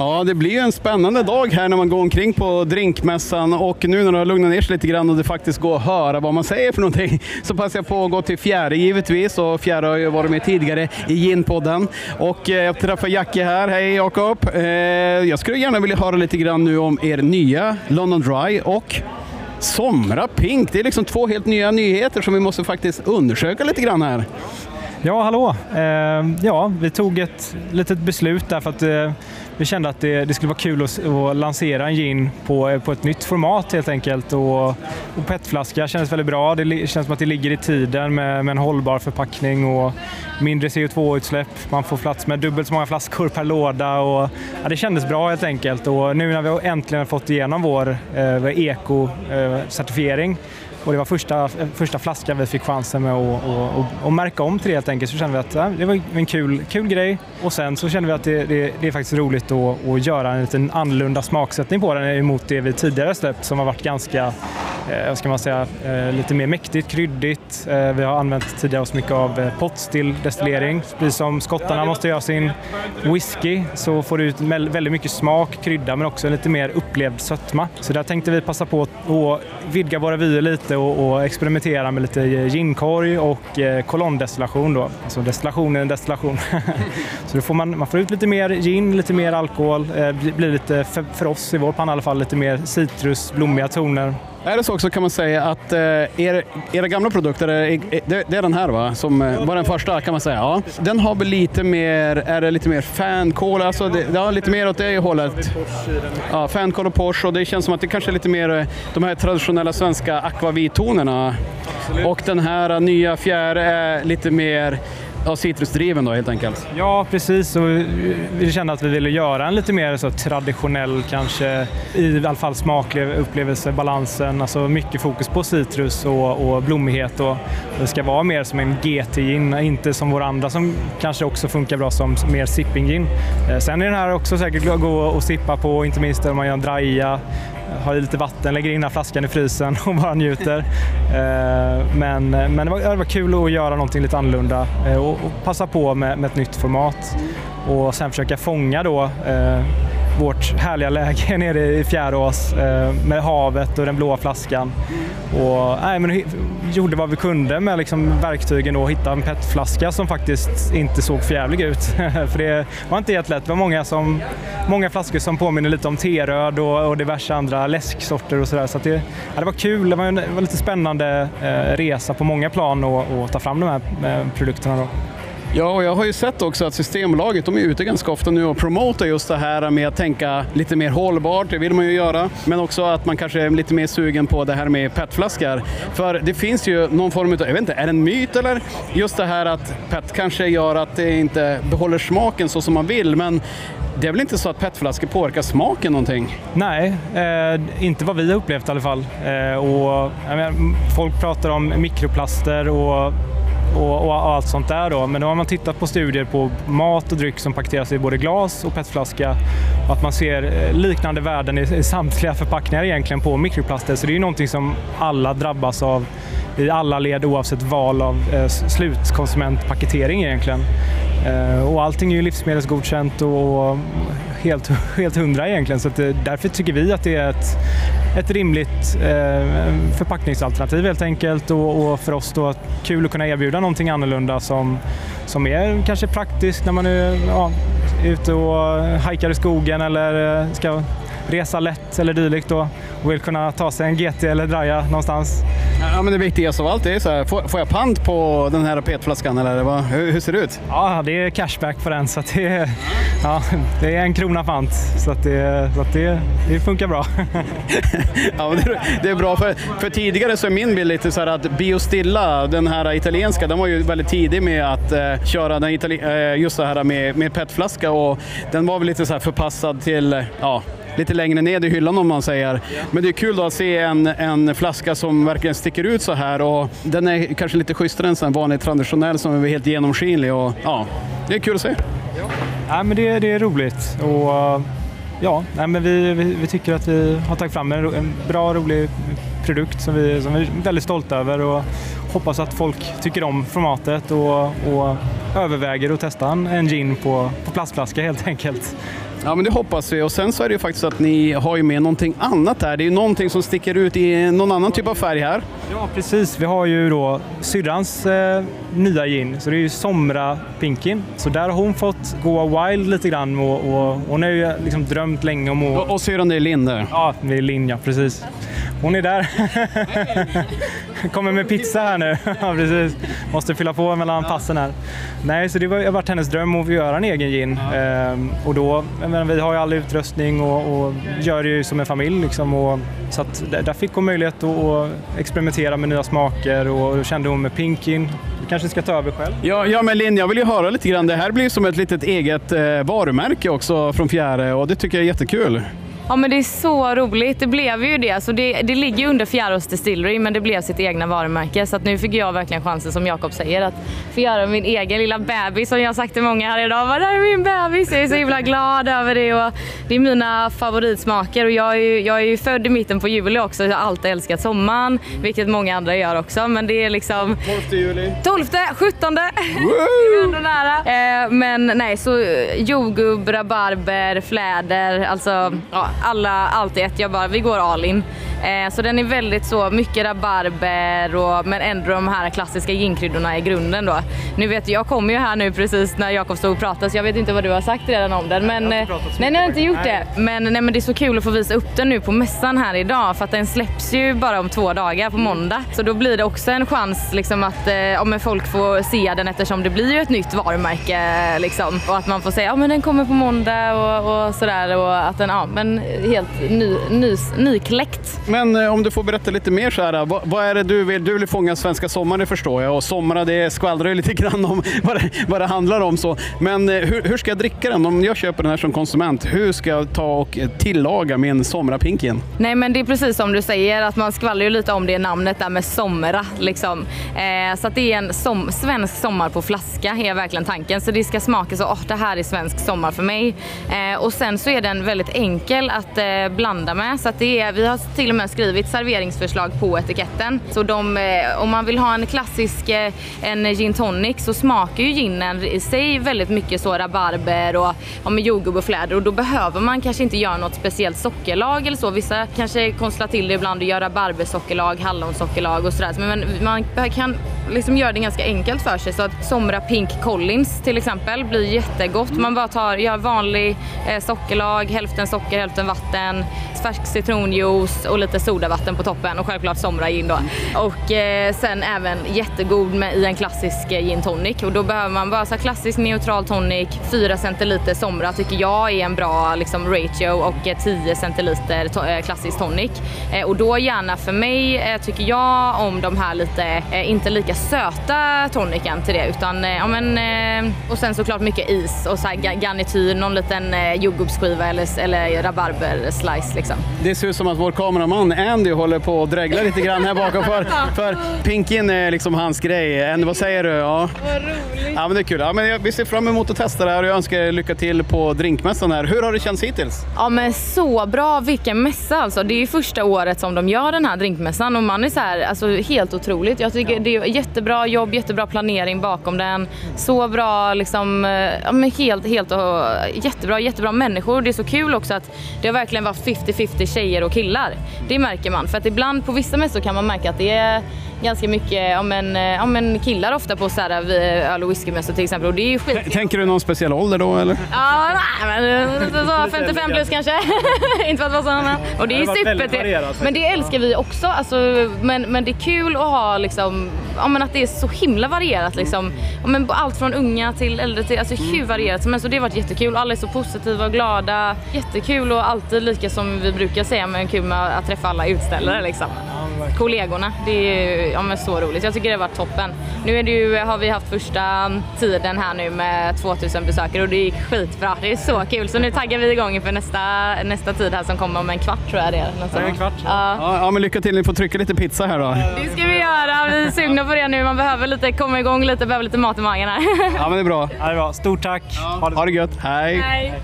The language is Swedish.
Ja, det blir ju en spännande dag här när man går omkring på drinkmässan och nu när det har lugnat ner sig lite grann och det faktiskt går att höra vad man säger för någonting så passar jag på att gå till Fjäre givetvis och Fjäre har ju varit med tidigare i Ginpodden och eh, jag träffar Jackie här. Hej Jakob! Eh, jag skulle gärna vilja höra lite grann nu om er nya London Dry och Somra Pink. Det är liksom två helt nya nyheter som vi måste faktiskt undersöka lite grann här. Ja, hallå! Eh, ja, vi tog ett litet beslut där för att vi kände att det, det skulle vara kul att, att, lansera en gin på, eh, på ett nytt format helt enkelt. Och, och petflaska kändes väldigt bra. Det känns som att det ligger i tiden med, med en hållbar förpackning och mindre CO2-utsläpp. Man får plats med dubbelt så många flaskor per låda. Och, ja, det kändes bra helt enkelt. Och nu när vi äntligen fått igenom vår eh, eko-certifiering eh, och det var första, första flaskan vi fick chansen med att och, och, och märka om till det helt enkelt. Så kände vi att ja, det var en kul, kul grej. Och sen så kände vi att det, det, det är faktiskt roligt att, att göra en liten annorlunda smaksättning på den emot det vi tidigare släppt som har varit ganska, Eh, vad ska man säga, eh, lite mer mäktigt, kryddigt. Eh, vi har använt tidigare oss mycket av potstill destillering. Precis som skottarna måste göra sin whisky så får du ut väldigt mycket smak, krydda men också lite mer upplevd sötma. Så där tänkte vi passa på att vidga våra vyer lite och, experimentera med lite ginkorg och kolondestillation. Då. Alltså destillation är en destillation. så då får man, man får ut lite mer gin, lite mer alkohol. Blir lite, för oss i vår panna i alla fall, lite mer citrus, blommiga toner. Är det så också kan man säga att eh, er, era gamla produkter, det, det är den här va? Som eh, var den första kan man säga. Ja. Den har väl lite mer, är det lite mer fankol, alltså det, ja, lite mer åt det hållet. Ja, fankol och Porsche och det känns som att det kanske är lite mer eh, de här traditionella svenska akvavittonerna. Och den här nya fjärde är lite mer ja, citrusdriven då helt enkelt. Ja, precis. Och vi kände att vi ville göra en lite mer så traditionell, kanske i alla fall smaklig upplevelse, balansen. Alltså mycket fokus på citrus och, och blommighet. Och det ska vara mer som en GT-gin, inte som våra andra som kanske också funkar bra som mer sipping-gin. Eh, sen är den här också säkert gå att sippa på, inte minst om man gör en draja har i lite vatten, lägger in flaskan i frysen och bara njuter. Eh, men, men det, var, det var kul att göra någonting lite annorlunda eh, och, och passa på med, med ett nytt format och sen försöka fånga då eh, vårt härliga läge nere i Fjärås eh, med havet och den blåa flaskan. Och, nej, men, gjorde vad vi kunde med liksom, verktygen och hitta en petflaska som faktiskt inte såg förjävlig ut. För det var inte helt lätt. Det var många, som, många flaskor som påminner lite om teröd och, och diverse andra läsksorter och sådär. Så, så det, ja, det var kul. Det var en det var lite spännande eh, resa på många plan att ta fram de här eh, produkterna. Då. Ja, och jag har ju sett också att Systembolaget de är ute ganska ofta nu och promotar just det här med att tänka lite mer hållbart, det vill man ju göra. Men också att man kanske är lite mer sugen på det här med petflaskor. För det finns ju någon form av, jag vet inte, är det en myt eller? Just det här att pet kanske gör att det inte behåller smaken så som man vill, men det är väl inte så att petflaskor påverkar smaken någonting? Nej, eh, inte vad vi har upplevt i alla fall. Eh, och, menar, folk pratar om mikroplaster och och, och, allt sånt där. Då. Men då har man tittat på studier på mat och dryck som paketeras i både glas och petflaska och att man ser eh, liknande värden i, i samtliga förpackningar egentligen på mikroplaster. Så det är ju någonting som alla drabbas av i alla led oavsett val av eh, slutkonsumentpaketering egentligen. Eh, och allting är ju livsmedelsgodkänt och helt, helt hundra egentligen. Så att, eh, därför tycker vi att det är ett, ett rimligt eh, förpackningsalternativ helt enkelt och, och, för oss då kul att kunna erbjuda någonting annorlunda som, som är kanske praktiskt när man är ja, ute och hajkar i skogen eller eh, ska resa lätt eller dylikt då och vill kunna ta sig en GT eller Draja någonstans. Ja, men det viktigaste av allt är så här, får, får jag pant på den här petflaskan eller vad, hur, hur, ser det ut? Ja, det är cashback på den så det, är, ja, det är en krona pant så, det, så det, det funkar bra. ja, det, det, är bra för, för tidigare så är min bild lite så här att Biostilla, den här italienska, den var ju väldigt tidig med att uh, köra den itali uh, just det här med, med petflaska och den var väl lite så här förpassad till ja, lite längre ned i hyllan om man säger. Men det är kul att se en, en flaska som verkligen sticker ut så här. Och den är kanske lite schysstare än en vanlig traditionell som är helt genomskinlig. Och ja, det är kul att se. Ja, men det, det är roligt. Och ja, nej, men vi, vi, vi, tycker att vi har tagit fram en, en bra, rolig produkt som vi, som vi är väldigt stolta över och hoppas att folk tycker om formatet och, och överväger att testa en, gin på, på plastflaska helt enkelt. Ja, men det hoppas vi. Och sen så är det ju faktiskt att ni har ju med någonting annat där. Det är ju någonting som sticker ut i någon annan typ av färg här. Ja, precis. Vi har ju då syrrans eh, nya gin, så det är ju Somra Pinkin. Så där har hon fått gå wild lite grann och, och hon har ju liksom drömt länge om att... Och, och syrran det är Linn där. Ja, det är Linn, ja, precis. Hon är där. Kommer med pizza här nu. ja, precis. Måste fylla på mellan passen här. Nej, så det har varit hennes dröm att göra en egen gin. Ehm, och då, vi har ju all utrustning och, och gör det ju som en familj. Liksom, och, så att där fick hon möjlighet att, experimentera med nya smaker och då kände hon med Pinkin. Du kanske ska ta över själv? Ja, ja, men Linn, jag vill ju höra lite grann. Det här blir som ett litet eget eh, varumärke också från Fjäre och det tycker jag är jättekul. Ja men det är så roligt. Det blev ju det. Alltså det, det ligger ju under Fjärås Distillery men det blev sitt egna varumärke. Så att nu fick jag verkligen chansen som Jakob säger att få göra min egen lilla bebis som jag har sagt till många här idag. Vad det här är min bebis. Jag är så himla glad över det och det är mina favoritsmaker och jag är ju, jag är ju född i mitten på juli också. Jag har alltid älskat sommaren, vilket många andra gör också. Men det är liksom 12 juli. 12, 17. det är ändå nära. Eh, men nej, så jordgubb, rabarber, fläder, alltså ja, alla, allt i ett. Jag bara, vi går all in. Eh, så den är väldigt så, mycket rabarber och, men ändå de här klassiska ginkryddorna i grunden då. Nu vet jag, jag kommer ju här nu precis när Jakob stod och pratade så jag vet inte vad du har sagt redan om den. Men, Jag har eh, nej, ni har inte gjort den. det. Men, nej, men det är så kul att få visa upp den nu på mässan här idag för att den släpps ju bara om två dagar på måndag. Så då blir det också en chans liksom att eh, om folk får se den eftersom det blir ju ett nytt varumärke liksom. Och att man får säga ja men den kommer på måndag och, och sådär och att den, ja men helt ny, ny, nykläckt. Men eh, om du får berätta lite mer så här, vad, vad är det du vill? Du vill fånga svenska sommaren, det förstår jag. Och somra, det skvallrar ju lite grann om vad det, vad det handlar om. Så. Men eh, hur, hur ska jag dricka den? Om jag köper den här som konsument, hur ska jag ta och eh, tillaga min somrapinken? Nej men det är precis som du säger att man skvallrar ju lite om det namnet där med somra liksom. Eh, så att det är en som, svensk sommar på flaska är verkligen tanken. Så det ska smaka så, åh det här är svensk sommar för mig. Eh, och sen så är den väldigt enkel att eh, blanda med. Så att det är, vi har till och med skrivit serveringsförslag på etiketten. Så de, eh, om man vill ha en klassisk eh, en gin tonic så smakar ju ginen i sig väldigt mycket så rabarber och ja, med jordgubb och fläder och då behöver man kanske inte göra något speciellt sockerlag eller så. Vissa kanske konstlar till det ibland och gör rabarbersockerlag, hallonsockerlag och sådär. Men man kan liksom göra det ganska enkelt för sig så att Somra Pink Collins till exempel blir jättegott. Man bara tar, gör vanlig eh, sockerlag, hälften socker, hälften vatten, färsk citronjuice och lite sodavatten på toppen och självklart Somra gin då. Och eh, sen även jättegod med, i en klassisk eh, gin tonic och då behöver man bara så klassisk neutral tonic, 4 centiliter Somra tycker jag är en bra liksom, ratio och eh, 10 centiliter to- eh, klassisk tonic. Eh, och då gärna för mig eh, tycker jag om de här lite, eh, inte lika söta tonicen till det utan eh, ja, men, eh, och sen såklart mycket is och så garnityr, någon liten eh, jordgubbsskiva eller, eller rabarberslice liksom. Det ser ut som att vår kameraman Andy håller på att dregla lite grann här bakom för, för pinken är liksom hans grej. Andy, vad säger du? Ja. Vad roligt! Ja, men det är kul. Ja, men jag- vi ser fram emot att testa det här och jag önskar er lycka till på drinkmässan här. Hur har det känts hittills? Ja men så bra, vilken mässa alltså. Det är ju första året som de gör den här drinkmässan och man är så här, alltså helt otroligt. Jag tycker det är jättebra jobb, jättebra planering bakom den. Så bra liksom, eh, ja men helt, helt och, jättebra, jättebra människor. Det är så kul också att det har verkligen varit 50-50 tjejer och killar. Det märker man, för att ibland på vissa mässor kan man märka att det är ganska mycket ja, men, eh, ja, men killar ofta på så här, vi- öl och whiskymässor till exempel och det är ju skit Tänker du någon speciell ålder då eller? Ja, nej, men så- så 55 plus kanske. inte för att vara sådana. Och det är Det har varit väldigt super varierat Men det älskar vi också. Alltså, men, men det är kul att ha liksom, ja, men att det är så himla varierat. Liksom. Ja, men allt från unga till äldre till alltså, hur varierat som helst. Det har varit jättekul. Alla är så positiva och glada. Jättekul och alltid lika som vi brukar säga, men kul med att träffa alla utställare. Liksom. Kollegorna, det är ju ja, men så roligt. Jag tycker det har varit toppen. Nu är det ju, har vi haft första tiden här nu med 2000 besökare och det gick skitbra. Det är så kul. Så nu taggar vi igång inför nästa, nästa tid här som kommer om en kvart tror jag det är. Ja, en kvart. Ja. Ja, ja, men lycka till. Ni får trycka lite pizza här då. Det ska vi göra. Vi är sugna på det nu. Man behöver lite komma igång lite, behöver lite mat i magen här. Ja, men det är bra. Ja, det är bra. Stort tack. Ha det Ha det gött. Hej! Hej.